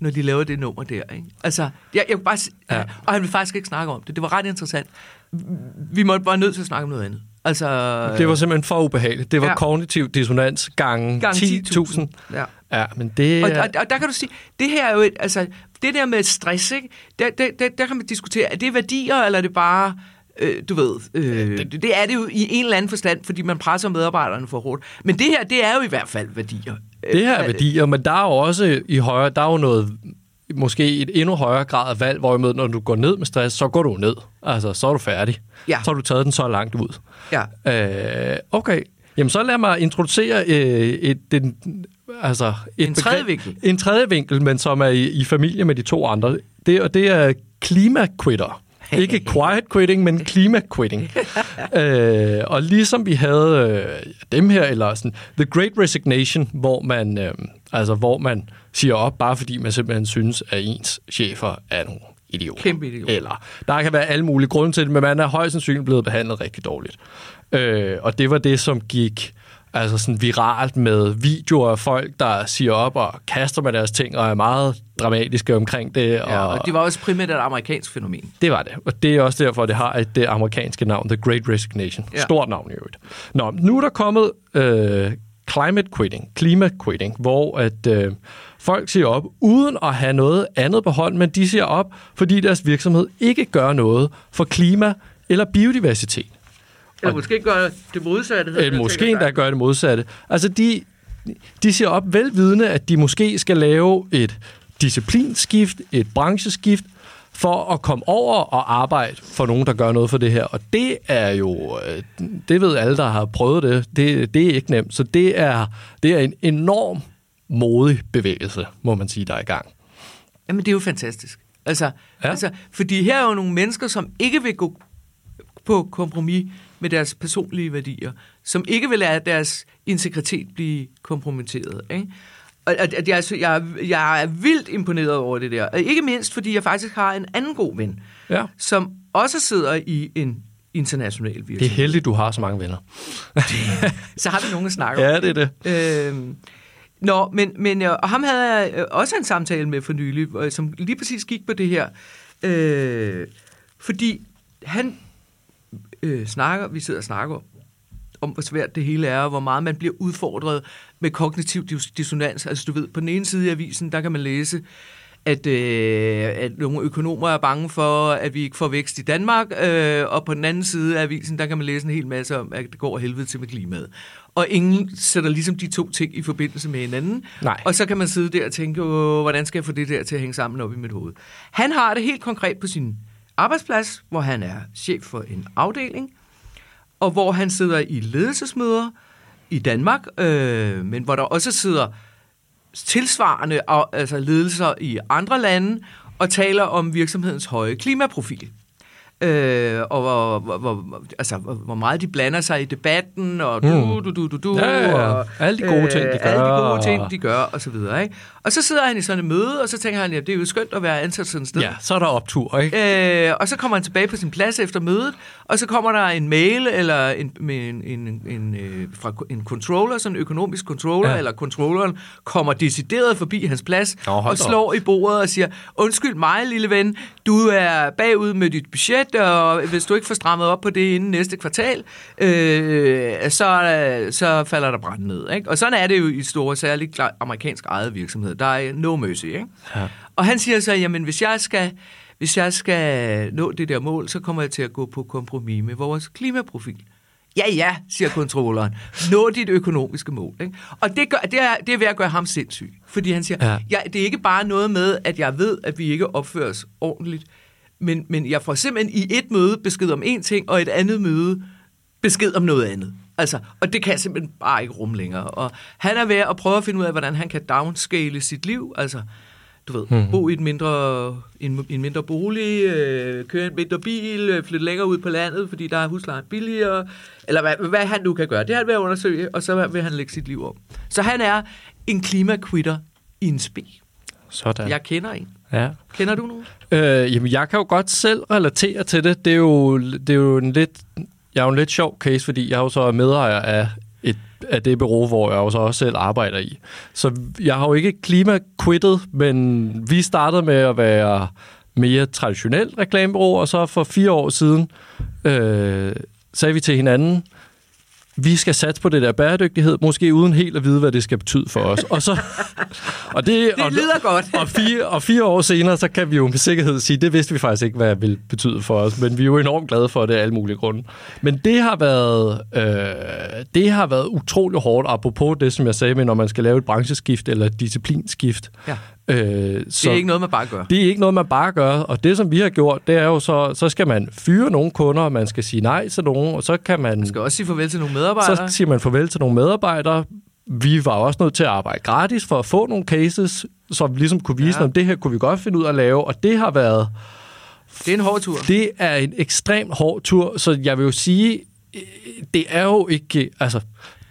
når de laver det nummer der. Ikke? Altså, jeg, jeg kunne bare se, Ja. Og han vil faktisk ikke snakke om det. Det var ret interessant. Vi måtte bare nødt til at snakke om noget andet. Altså, Det var simpelthen for ubehageligt. Det var Ja. kognitiv dissonans gange, gang 10.000. Ja. Ja, men det Og, og, og der kan du sige, det her er jo et, altså, det der med stress, ikke? Der, der, der, der kan man diskutere, er det værdier, eller er det bare, øh, du ved, øh, det, det er det jo i en eller anden forstand, fordi man presser medarbejderne for hårdt. Men det her, det er jo i hvert fald værdier. Det her er værdier, men der er jo også i højere, der er jo noget, måske et endnu højere grad af valg, hvorimod når du går ned med stress, så går du ned. Altså, så er du færdig. Ja. Så har du taget den så langt ud. Ja. Øh, okay. Jamen, så lad mig introducere øh, et, den, altså et En tredje vinkel. En tredje vinkel, men som er i, i familie med de to andre. Det, og det er klimaquitter. Ikke quiet quitting, men klima-quitting. [laughs] øh, og ligesom vi havde øh, dem her, eller sådan The Great Resignation, hvor man, øh, altså, hvor man siger op, bare fordi man simpelthen synes, at ens chefer er nogle idioter. Kæmpe idioter. Eller der kan være alle mulige grunde til det, men man er højst sandsynligt blevet behandlet rigtig dårligt. Øh, og det var det, som gik altså sådan viralt med videoer af folk, der siger op og kaster med deres ting, og er meget dramatiske omkring det. Ja, og det var også primært et amerikansk fænomen. Det var det, og det er også derfor, det har et det amerikanske navn, The Great Resignation. Ja. Stort navn i øvrigt. Nå, nu er der kommet øh, climate quitting, klima quitting, hvor at øh, folk siger op uden at have noget andet på hånd, men de siger op, fordi deres virksomhed ikke gør noget for klima eller biodiversitet. Eller måske gør det modsatte. Eller måske endda gør det modsatte. Altså, de, de siger op velvidende, at de måske skal lave et disciplinskift, et brancheskift, for at komme over og arbejde for nogen, der gør noget for det her. Og det er jo, øh, det ved alle, der har prøvet det, det, det er ikke nemt. Så det er, det er en enorm modig bevægelse, må man sige, der er i gang. Jamen, det er jo fantastisk. Altså, ja. altså, fordi her er jo nogle mennesker, som ikke vil gå på kompromis med deres personlige værdier, som ikke vil lade deres integritet blive kompromitteret. Ikke? Og at, jeg, jeg, er- jeg er vildt imponeret over det der. Og ikke mindst, fordi jeg faktisk har en anden god ven, Ja. som også sidder i en international Det er virksomhed. heldigt, du har så mange venner. Så har vi nogen at snakke om. [laughs] Ja, det er det. Øhm, Nå, men, men øh, og ham havde jeg øh, også en samtale med for nylig, øh, som lige præcis gik på det her. Øh, fordi han øh, snakker, vi sidder og snakker om, hvor svært det hele er, og hvor meget man bliver udfordret med kognitiv dis- dissonans. Altså du ved, på den ene side af avisen, der kan man læse, at, øh, at nogle økonomer er bange for, at vi ikke får vækst i Danmark, øh, og på den anden side af avisen, der kan man læse en hel masse om, at det går helvede til med klimaet. Og ingen sætter ligesom de to ting i forbindelse med hinanden. Nej. Og så kan man sidde der og tænke, "Åh, hvordan skal jeg få det der til at hænge sammen op i mit hoved? Han har det helt konkret på sin arbejdsplads, hvor han er chef for en afdeling, og hvor han sidder i ledelsesmøder i Danmark, øh, men hvor der også sidder tilsvarende altså ledelser i andre lande og taler om virksomhedens høje klimaprofil. Øh, og hvor, hvor, hvor, altså, hvor meget de blander sig i debatten, og du, du, du, du, du, Mm. Ja, ja, og Alle de gode ting, de Alle de gør, gode ting, de gør, og så videre. Ikke? Og så sidder han i sådan et møde, og så tænker han, ja, det er jo skønt at være ansat sådan et sted. Ja, så er der optur, ikke? Øh, og så kommer han tilbage på sin plads efter mødet, og så kommer der en mail eller en, en, en, en, øh, fra en controller, sådan en økonomisk controller, Ja. eller controlleren kommer decideret forbi hans plads Nå, og da op. slår i bordet og siger, undskyld mig, lille ven, du er bagud med dit budget, og hvis du ikke får strammet op på det inden næste kvartal, øh, så, så falder der brand ned. Ikke? Og sådan er det jo i store, særligt amerikansk eget virksomhed. Der er no mercy. Ikke? Ja. Og han siger så, jamen hvis jeg skal, hvis jeg skal nå det der mål, så kommer jeg til at gå på kompromis med vores klimaprofil. Ja, ja, siger kontrolleren. Nå dit økonomiske mål. Ikke? Og det, gør, det, er, det er ved at gøre ham sindssyg. Fordi han siger, ja. Ja, det er ikke bare noget med, at jeg ved, at vi ikke opfører os ordentligt, men, men jeg får simpelthen i et møde besked om en ting, og et andet møde besked om noget andet. Altså, og det kan jeg simpelthen bare ikke rumme længere. Og han er ved at prøve at finde ud af, hvordan han kan downscale sit liv. Altså, du ved, mm. bo i et mindre, en, en mindre bolig, øh, køre en mindre bil, øh, flytte længere ud på landet, fordi der er huslejen billigere, eller hvad, hvad han nu kan gøre. Det er han ved at undersøge, og så vil han lægge sit liv om. Så han er en klimaquitter i en spe. Sådan. Jeg kender en. Ja. Kender du nogen? Øh, jamen, jeg kan jo godt selv relatere til det. Det er jo, det er jo en lidt, jeg er jo en lidt sjov case, fordi jeg er jo så medejer af, et, af det bureau, hvor jeg jo så også selv arbejder i. Så jeg har jo ikke klimaquittet, men vi startede med at være mere traditionelt reklamebureau, og så for fire år siden øh, sagde vi til hinanden, vi skal satse på det der bæredygtighed, måske uden helt at vide, hvad det skal betyde for os. Og så, [laughs] og det, Det og, lyder godt. og fire, og fire år senere, så kan vi jo med sikkerhed sige, det vidste vi faktisk ikke, hvad det ville betyde for os, men vi er jo enormt glade for det af alle mulige grunde. Men det har været, øh, det har været utrolig hårdt, apropos det, som jeg sagde med, når man skal lave et brancheskift eller et disciplinskift. Ja. Øh, så, det er ikke noget, man bare gør. Det er ikke noget, man bare gør. Og det, som vi har gjort, det er jo så, så skal man fyre nogle kunder, man skal sige nej til nogen, og så kan man... Man skal også sige farvel til nogle medarbejdere. Så siger man farvel til nogle medarbejdere. Vi var også nødt til at arbejde gratis for at få nogle cases, så vi ligesom kunne vise, ja. at det her kunne vi godt finde ud af at lave, og det har været... Det er en hård tur. Det er en ekstrem hård tur, så jeg vil jo sige, det er jo ikke... Altså,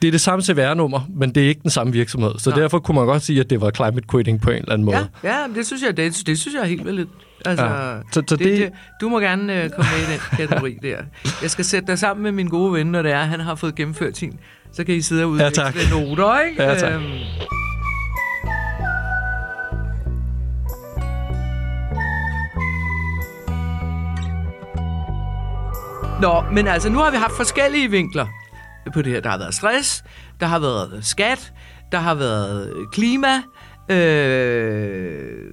det er det samme CVR-nummer, men det er ikke den samme virksomhed. Så Nej. derfor kunne man godt sige, at det var climate quitting på en eller anden måde. Ja, ja det synes jeg, det, det synes jeg er helt vildt. Altså, ja. så, så det, det, du må gerne uh, komme med i den kategori [laughs] der. Jeg skal sætte dig sammen med min gode ven, når det er, han har fået gennemført sin. Så kan I sidde og udveksle ja, noter, ikke? Ja, tak. Øhm. Nå, men altså, nu har vi haft forskellige vinkler på det her. Der har været stress, der har været skat, der har været klima, øh,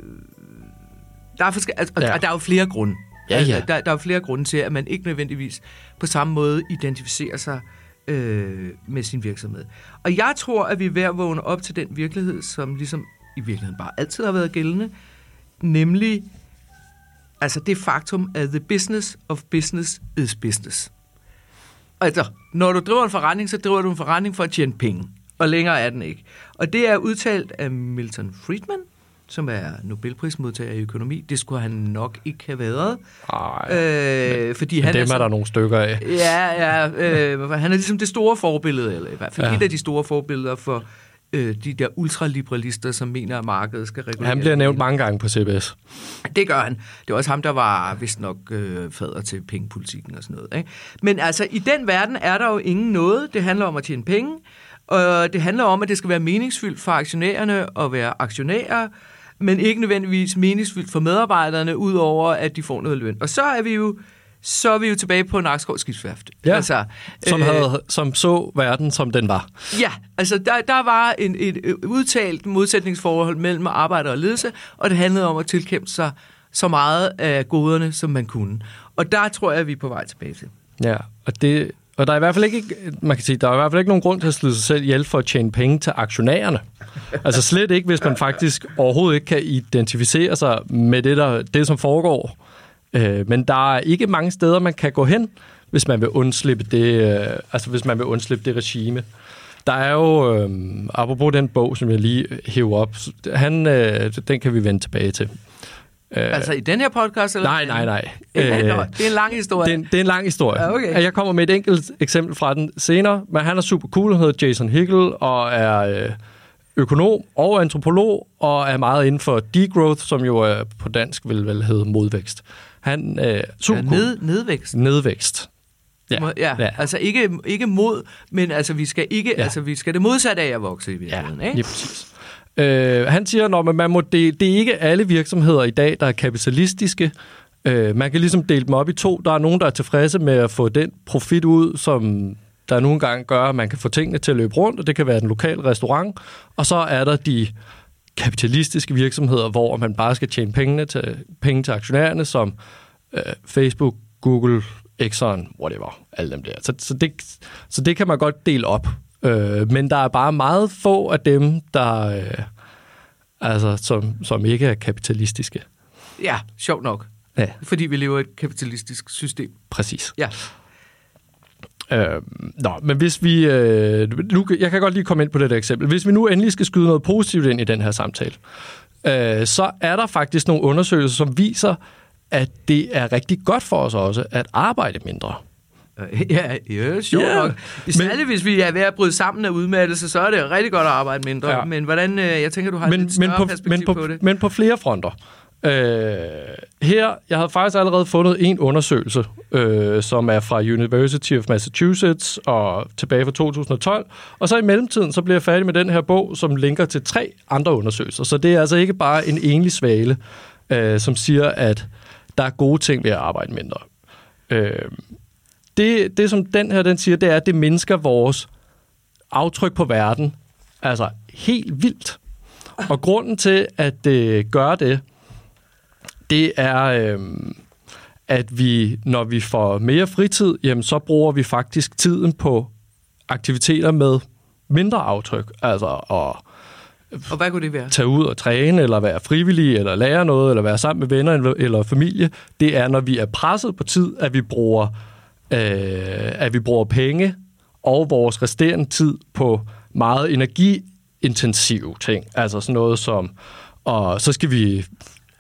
der er, forske- altså, ja. og der er jo flere grunde. Ja, ja. Altså, der, der er flere grunde til, at man ikke nødvendigvis på samme måde identificerer sig øh, med sin virksomhed. Og jeg tror, at vi er ved at vågne op til den virkelighed, som ligesom i virkeligheden bare altid har været gældende, nemlig altså det faktum, at the business of business is business. Altså, når du driver en forretning, så driver du en forretning for at tjene penge. Og længere er den ikke. Og det er udtalt af Milton Friedman, som er Nobelprismodtager i økonomi. Det skulle han nok ikke have været. Ej, øh, fordi men han dem er, så, er der nogle stykker af. Ja, ja øh, han er ligesom det store forbillede, eller i hvert fald ja. et af de store forbilleder for øh, de der ultraliberalister, som mener, at markedet skal regulere. Han bliver nævnt mange gange på CBS. Det gør han. Det er også ham, der var vist nok øh, fader til pengepolitikken og sådan noget. Ikke? Men altså, i den verden er der jo ingen noget. Det handler om at tjene penge, og det handler om, at det skal være meningsfyldt for aktionærerne at være aktionærer, men ikke nødvendigvis meningsfyldt for medarbejderne, udover at de får noget løn. Og så er vi jo så er vi jo tilbage på Nakskov skibsværft. Ja, altså, som, øh, havde, som så verden, som den var. Ja, altså der, der var en, et udtalt modsætningsforhold mellem arbejder og ledelse, og det handlede om at tilkæmpe sig så meget af goderne, som man kunne. Og der tror jeg, at vi er på vej tilbage til. Ja, og det, og der er i hvert fald ikke, man kan sige, der er i hvert fald ikke nogen grund til at slide sig selv ihjel for at tjene penge til aktionærerne. Altså slet ikke, hvis man faktisk overhovedet ikke kan identificere sig med det, der, det som foregår Øh, men der er ikke mange steder, man kan gå hen, hvis man vil undslippe det, øh, altså hvis man vil undslippe det regime. Der er jo, øh, apropos den bog, som jeg lige hæver op, han, øh, den kan vi vende tilbage til. Øh, altså i den her podcast? Eller nej, nej, nej. Øh, det er en lang historie. Det er, det er en lang historie. Ja, okay. Jeg kommer med et enkelt eksempel fra den senere, men han er super cool, han hedder Jason Hickel, og er øh, økonom og antropolog, og er meget inden for degrowth, som jo på dansk vil vel hedde modvækst. Han øh, super ja, ned, nedvækst. Nedvækst. Ja, ja, ja. altså ikke, ikke mod, men altså vi skal ikke, ja. altså vi skal det modsatte af at vokse i virkeligheden, ja, ikke? Ja, præcis. Øh, han siger, at man må det, det er ikke alle virksomheder i dag, der er kapitalistiske. Øh, man kan ligesom dele dem op i to. Der er nogen, der er tilfredse med at få den profit ud, som der nogle gange gør, at man kan få tingene til at løbe rundt, og det kan være den lokale restaurant. Og så er der de kapitalistiske virksomheder, hvor man bare skal tjene pengene til, penge til aktionærerne, som øh, Facebook, Google, Exxon, whatever, alle dem der. Så, så, det, så det kan man godt dele op. Øh, men der er bare meget få af dem, der øh, altså, som, som ikke er kapitalistiske. Ja, sjovt nok. Ja. Fordi vi lever i et kapitalistisk system. Præcis. Ja. Øh, nå, men hvis vi... Øh, nu, jeg kan godt lige komme ind på det der eksempel. Hvis vi nu endelig skal skyde noget positivt ind i den her samtale, øh, så er der faktisk nogle undersøgelser, som viser, at det er rigtig godt for os også at arbejde mindre. Ja, ja sjovt yeah. nok. Særligt hvis vi er ved at bryde sammen af udmattelse, så er det rigtig godt at arbejde mindre. Ja. Men hvordan, øh, jeg tænker, du har men, et men på, perspektiv men på, på det. Men på flere fronter. Øh, her, jeg havde faktisk allerede fundet en undersøgelse, øh, som er fra University of Massachusetts og tilbage fra 2012. Og så i mellemtiden, så bliver jeg færdig med den her bog, som linker til tre andre undersøgelser. Så det er altså ikke bare en enlig svale, øh, som siger, at der er gode ting ved at arbejde mindre. Øh, det, det, som den her den siger, det er, at det mindsker vores aftryk på verden. Altså helt vildt. Og grunden til, at det gør det, det er, øh, at vi, når vi får mere fritid, jamen, så bruger vi faktisk tiden på aktiviteter med mindre aftryk. Altså at Og hvad kunne det være? tage ud og træne, eller være frivillig, eller lære noget, eller være sammen med venner eller- familie, det er, når vi er presset på tid, at vi bruger, øh, at vi bruger penge og vores resterende tid på meget energiintensive ting. Altså sådan noget som, og så skal vi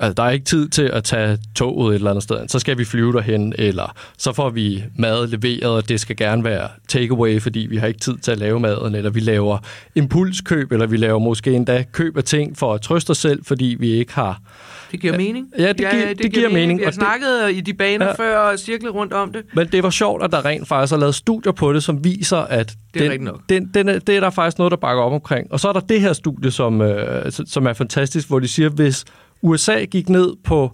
Altså, der er ikke tid til at tage toget et eller andet sted. Så skal vi flyve derhen, eller så får vi mad leveret, og det skal gerne være takeaway, fordi vi har ikke tid til at lave maden, eller vi laver impulskøb, eller vi laver måske endda køb af ting for at trøste os selv, fordi vi ikke har... Det giver mening. Ja, det giver- det giver mening, Vi har og det- snakket i de baner Ja. ja. før og cirklet rundt om det. Men det var sjovt, at der rent faktisk er lavet studier på det, som viser, at Det er den, nok. den, den er, det er der faktisk noget, der bakker op omkring. Og så er der det her studie, som, øh, som er fantastisk, hvor de siger, hvis USA gik ned på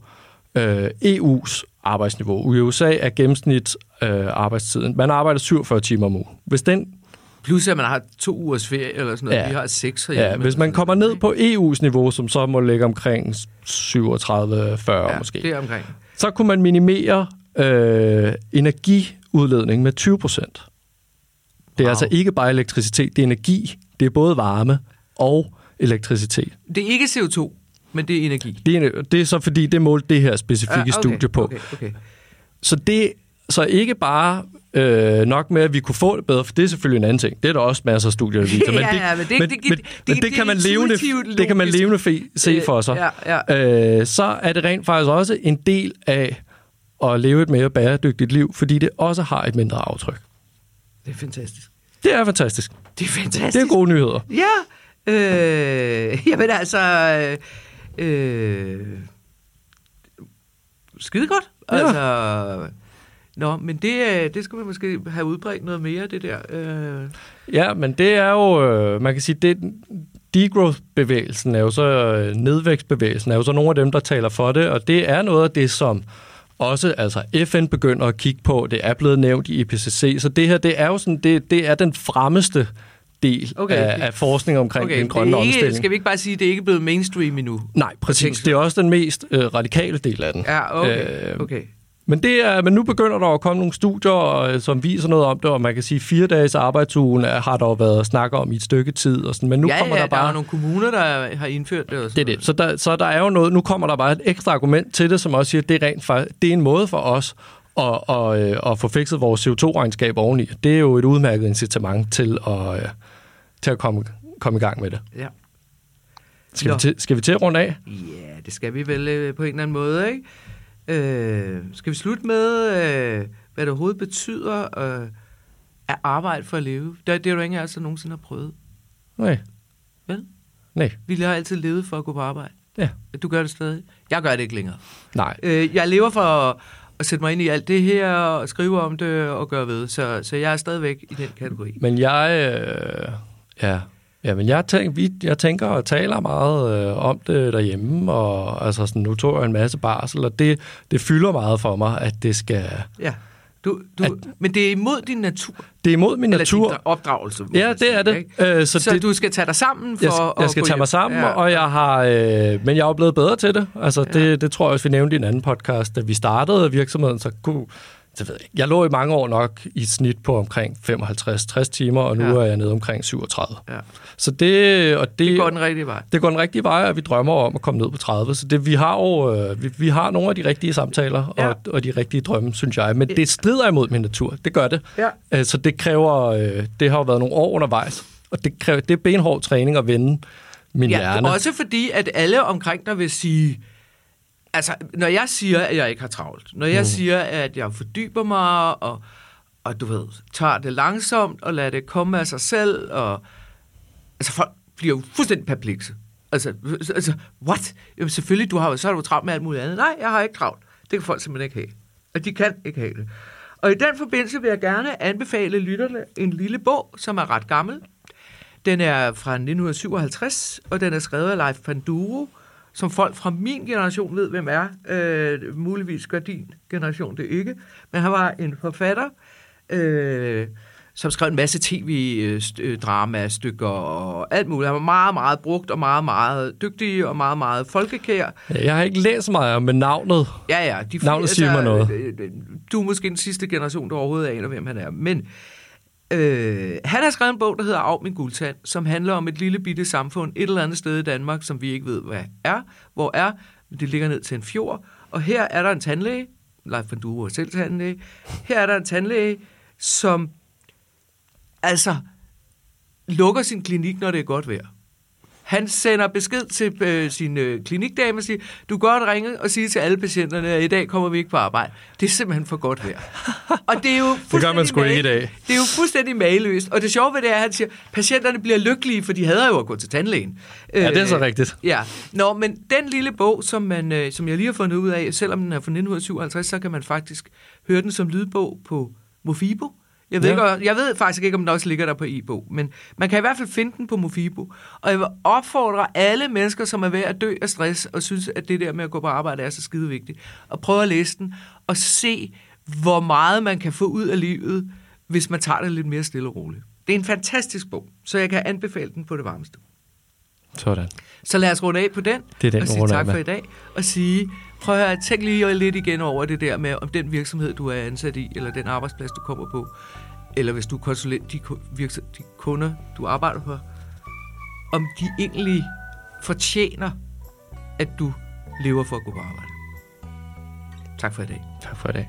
øh, EU's arbejdsniveau. I USA er gennemsnit øh, arbejdstiden. Man arbejder 47 timer om ugen. Hvis den Plus at man har to ugers ferie eller sådan noget. Ja. Vi har seks herhjemme. Ja, hvis man kommer ned på EU's niveau, som så må ligge omkring 37-40 noget. ja, måske, Det er omkring. så kunne man minimere øh, energiudledning med 20 procent. Det er Wow. altså ikke bare elektricitet, det er energi. Det er både varme og elektricitet. Det er ikke CO2, men det er energi. Det er, det er så fordi, det målte det her specifikke Ja, okay, studie på. Okay, okay. Så det så ikke bare øh, nok med, at vi kunne få det bedre, for det er selvfølgelig en anden ting. Det er der også masser af studier, der viser. [laughs] Ja, men det- men, det- men, det- men det- det, kan man levende, det kan man levende fe, se for sig. Ja, ja. Øh, så er det rent faktisk også en del af at leve et mere bæredygtigt liv, fordi det også har et mindre aftryk. Det er fantastisk. Det er fantastisk. Det er fantastisk. Det er gode nyheder. Ja, øh, [laughs] jamen altså, øh, skide godt. Ja. Altså, nå, men det, øh, det skal man måske have udbredt noget mere, det der. Øh, Ja, men det er jo, øh, man kan sige, det degrowth-bevægelsen er jo så, øh, nedvækstbevægelsen er jo så nogle af dem, der taler for det, og det er noget af det, som også altså FN begynder at kigge på. Det er blevet nævnt i IPCC, så det her, det er jo sådan, det, det er den fremmeste del Okay. okay. af, af forskning omkring okay, den grønne det ikke, omstilling. Skal vi ikke bare sige, at det er ikke blevet mainstream endnu? Nej, præcis. Det er også den mest øh, radikale del af den. Ja, okay. Øh, okay. Men, det er, men nu begynder der at komme nogle studier, øh, som viser noget om det, og man kan sige, at fire dages arbejdsugen har der jo været snak om i et stykke tid, og sådan, men nu ja, kommer ja, der bare... der er nogle kommuner, der har indført det. Og Det sådan er det. Så der, så der er jo noget, nu kommer der bare et ekstra argument til det, som også siger, at det er, rent, fa- det er en måde for os at, at, øh, at få fikset vores CO2-regnskab oveni. Det er jo et udmærket incitament til at, øh, til at komme, komme i gang med det. Ja. Skal, vi til, skal vi til at runde af? Ja, det skal vi vel øh, på en eller anden måde, ikke? Øh, skal vi slutte med, øh, hvad det overhovedet betyder øh, at arbejde for at leve? Det, det er jo ingen af os, der nogensinde har prøvet. Nej. Vel? Nej. Vi har altid levet for at gå på arbejde. Ja. Du gør det stadig. Jeg gør det ikke længere. Nej. Øh, jeg lever for at, at sætte mig ind i alt det her, og skrive om det og gøre ved. Så, så jeg er stadigvæk i den kategori. Men jeg, øh, ja, ja, men jeg, tænker, vi, jeg tænker og taler meget øh, om det derhjemme, og altså sådan, nu tog jeg en masse barsel, og det, det fylder meget for mig, at det skal... Ja. Du, du, At- men det er imod din natur. Det er imod min Eller natur. din opdragelse. Ja, det sige, er det. Øh, Så, så det, du skal tage dig sammen for jeg, skal- jeg skal tage hjem. mig sammen, Ja. og jeg har, øh, men jeg er jo blevet bedre til det. Altså, Ja. det, det tror jeg også, vi nævnte i en anden podcast. Da vi startede virksomheden, så kunne... Så ved jeg, jeg lå i mange år nok i snit på omkring 55-60 timer, og nu Ja. er jeg nede omkring 37. Ja. Så det, og det, Det går den rigtige vej. det går den rigtige vej, og vi drømmer om at komme ned på 30. Så det, vi, har jo, øh, vi, vi har nogle af de rigtige samtaler Ja. og, og de rigtige drømme, synes jeg. Men det strider imod min natur. Det gør det. Ja. Øh, Så det kræver... øh, Det har jo været nogle år undervejs. Og det, kræver, det er benhård træning at vende min Ja, hjerne. også fordi, at alle omkring dig vil sige, altså, når jeg siger, at jeg ikke har travlt, når jeg mm. siger, at jeg fordyber mig, og, og du ved, tager det langsomt, og lader det komme af sig selv, og altså, folk bliver jo fuldstændig perplekse. Altså, altså, what? Jamen, selvfølgelig, du har, så har du travlt med alt muligt andet. Nej, jeg har ikke travlt. Det kan folk simpelthen ikke have. Og de kan ikke have det. Og i den forbindelse vil jeg gerne anbefale lytterne en lille bog, som er ret gammel. Den er fra 1957, og den er skrevet af Leif Panduro, som folk fra min generation ved, hvem er. Øh, muligvis gør din generation det ikke. Men han var en forfatter, øh, som skrev en masse tv-dramastykker og alt muligt. Han var meget, meget brugt og meget, meget dygtig og meget, meget folkekær. Ja, Jeg har ikke læst meget om med navnet. Ja, ja. De, Navnet siger mig noget. øh, øh, Du er måske den sidste generation, der overhovedet aner, hvem han er. Men Øh, han har skrevet en bog, der hedder Af min guldtand, som handler om et lille bitte samfund et eller andet sted i Danmark, som vi ikke ved, hvad er. Hvor er? Det ligger ned til en fjord. Og her er der en tandlæge, Leif van Duer er selv tandlæge. Her er der en tandlæge, som altså lukker sin klinik, når det er godt vejr. Han sender besked til øh, sin øh, klinikdame og siger, du kan godt ringe og sige til alle patienterne, at i dag kommer vi ikke på arbejde. Det er simpelthen for godt vejr. [laughs] og det er jo Det gør man sgu ikke i dag. Det er jo fuldstændig mageløst. Og det sjove ved det er, at han siger, at patienterne bliver lykkelige, for de hader jo at gå til tandlægen. Ja, det er så rigtigt. Ja, Nå, men den lille bog, som, man, øh, som jeg lige har fundet ud af, selvom den er fra 1957, så kan man faktisk høre den som lydbog på Mofibo. Jeg ved, Ja. ikke, jeg ved faktisk ikke, om den også ligger der på e-bog, men man kan i hvert fald finde den på Mofibo. Og jeg vil opfordre alle mennesker, som er ved at dø af stress, og synes, at det der med at gå på arbejde er så skide vigtigt, at prøve at læse den, og se, hvor meget man kan få ud af livet, hvis man tager det lidt mere stille og roligt. Det er en fantastisk bog, så jeg kan anbefale den på det varmeste. Sådan. Så lad os runde af på den, Det er den, og sige tak for i dag, og sige, prøv at høre, tænk lige lidt igen over det der med, om den virksomhed, du er ansat i, eller den arbejdsplads, du kommer på, eller hvis du er konsulent, de, ku- de kunder, du arbejder for, om de egentlig fortjener, at du lever for at gå på arbejde. Tak for i dag. Tak for i dag.